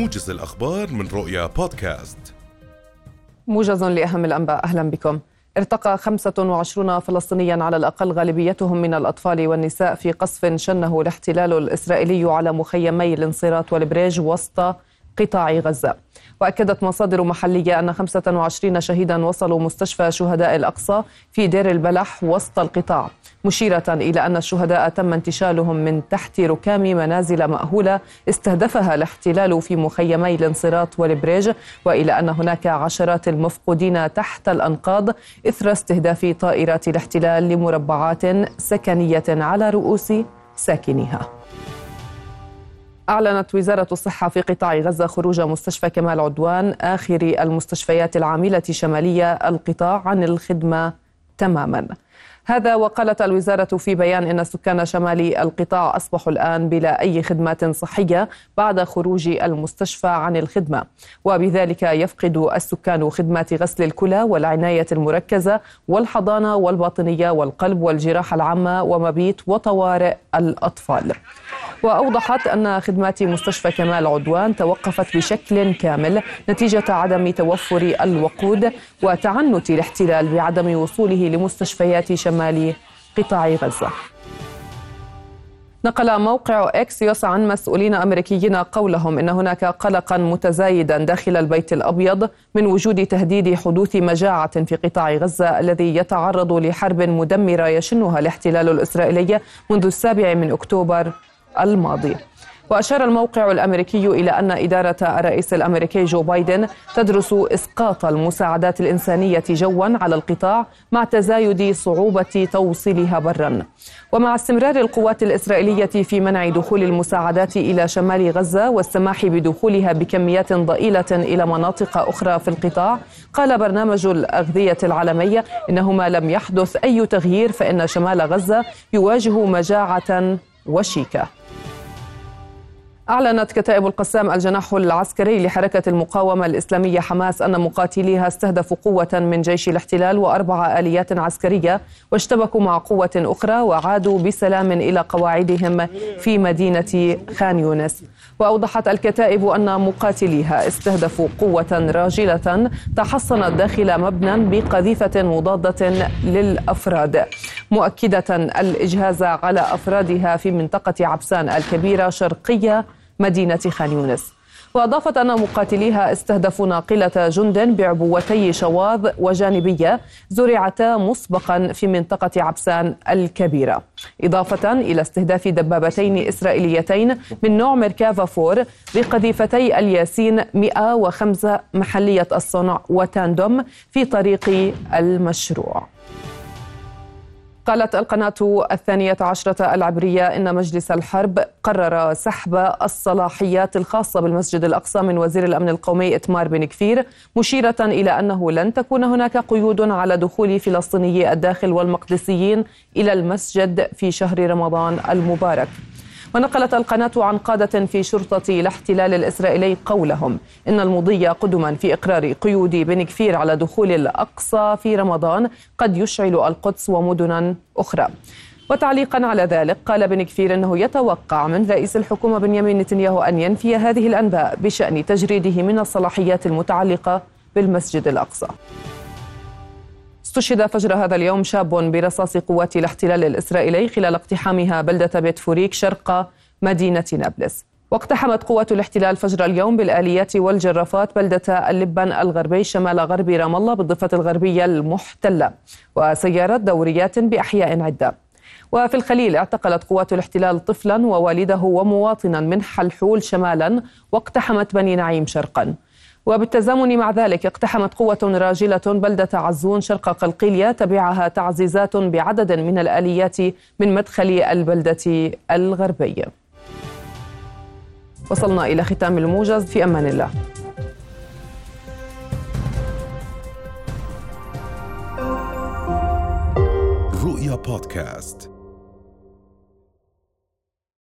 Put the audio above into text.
موجز الأخبار من رؤيا بودكاست. موجز لأهم الأنباء أهلا بكم. ارتقى 25 فلسطينيا على الأقل غالبيتهم من الأطفال والنساء في قصف شنه الاحتلال الإسرائيلي على مخيمي الانصيرات والبريج وسط قطاع غزة. وأكدت مصادر محلية أن 25 شهيدا وصلوا مستشفى شهداء الأقصى في دير البلح وسط القطاع مشيرة إلى أن الشهداء تم انتشالهم من تحت ركام منازل مأهولة استهدفها الاحتلال في مخيمي الانصراط والبريج وإلى أن هناك عشرات المفقودين تحت الأنقاض إثر استهداف طائرات الاحتلال لمربعات سكنية على رؤوس ساكنيها. أعلنت وزارة الصحة في قطاع غزة خروج مستشفى كمال عدوان آخر المستشفيات العاملة شمالية القطاع عن الخدمة تماما. هذا وقالت الوزارة في بيان أن سكان شمال القطاع أصبحوا الآن بلا أي خدمات صحية بعد خروج المستشفى عن الخدمة. وبذلك يفقد السكان خدمات غسل الكلى والعناية المركزة والحضانة والباطنية والقلب والجراحة العامة ومبيت وطوارئ الأطفال. وأوضحت أن خدمات مستشفى كمال عدوان توقفت بشكل كامل نتيجة عدم توفر الوقود وتعنت الاحتلال بعدم وصوله لمستشفيات شمال قطاع غزة. نقل موقع اكسيوس عن مسؤولين أمريكيين قولهم إن هناك قلقا متزايدا داخل البيت الأبيض من وجود تهديد حدوث مجاعة في قطاع غزة الذي يتعرض لحرب مدمرة يشنها الاحتلال الإسرائيلي منذ السابع من أكتوبر. الماضي. وأشار الموقع الأمريكي إلى أن إدارة الرئيس الأمريكي جو بايدن تدرس إسقاط المساعدات الإنسانية جوا على القطاع مع تزايد صعوبة توصيلها برا. ومع استمرار القوات الإسرائيلية في منع دخول المساعدات إلى شمال غزة والسماح بدخولها بكميات ضئيلة إلى مناطق أخرى في القطاع قال برنامج الأغذية العالمي إنه ما لم يحدث أي تغيير فإن شمال غزة يواجه مجاعة وشيكة. أعلنت كتائب القسام الجناح العسكري لحركة المقاومة الإسلامية حماس أن مقاتليها استهدفوا قوة من جيش الاحتلال وأربع آليات عسكرية واشتبكوا مع قوة أخرى وعادوا بسلام إلى قواعدهم في مدينة خان يونس. وأوضحت الكتائب أن مقاتليها استهدفوا قوة راجلة تحصنت داخل مبنى بقذيفة مضادة للأفراد. مؤكدة الإجهاز على أفرادها في منطقة عبسان الكبيرة شرقية مدينة خان يونس. وأضافت أن مقاتليها استهدفوا ناقلة جند بعبوتي شواظ وجانبية زرعتا مسبقا في منطقة عبسان الكبيرة. إضافة إلى استهداف دبابتين إسرائيليتين من نوع ميركافا four بقذيفتي الياسين 105 محلية الصنع وتاندوم في طريق المشروع. قالت القناة الثانية عشرة العبرية إن مجلس الحرب قرر سحب الصلاحيات الخاصة بالمسجد الأقصى من وزير الأمن القومي إتمار بن غفير مشيرة إلى أنه لن تكون هناك قيود على دخول فلسطيني الداخل والمقدسيين إلى المسجد في شهر رمضان المبارك. ونقلت القناة عن قادة في شرطة الاحتلال الإسرائيلي قولهم إن المضي قدما في إقرار قيود بن كفير على دخول الأقصى في رمضان قد يشعل القدس ومدنا أخرى وتعليقا على ذلك قال بن كفير إنه يتوقع من رئيس الحكومة بنيامين نتنياهو أن ينفي هذه الأنباء بشأن تجريده من الصلاحيات المتعلقة بالمسجد الأقصى. استشهد فجر هذا اليوم شاب برصاص قوات الاحتلال الإسرائيلي خلال اقتحامها بلدة بيت فوريك شرق مدينة نابلس. واقتحمت قوات الاحتلال فجر اليوم بالآليات والجرافات بلدة اللبن الغربي شمال غرب رام الله بالضفة الغربية المحتلة وسيارات دوريات بأحياء عدة. وفي الخليل اعتقلت قوات الاحتلال طفلا ووالده ومواطنا من حلحول شمالا واقتحمت بني نعيم شرقا. وبالتزامن مع ذلك اقتحمت قوة راجلة بلدة عزون شرق قلقيلية تبعها تعزيزات بعدد من الآليات من مدخل البلدة الغربية وصلنا إلى ختام الموجز في أمان الله. رؤيا بودكاست.